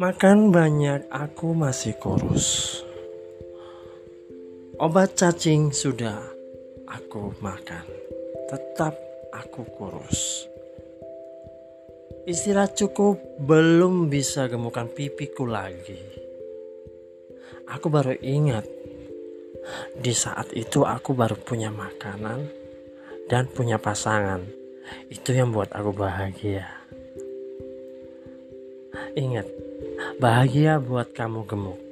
Makan banyak, aku masih kurus. Obat cacing sudah aku makan, tetap aku kurus. Istirahat cukup belum bisa gemukan pipiku lagi. Aku baru ingat di saat itu aku baru punya makanan dan punya pasangan. Itu yang buat aku bahagia. Ingat, bahagia buat kamu gemuk.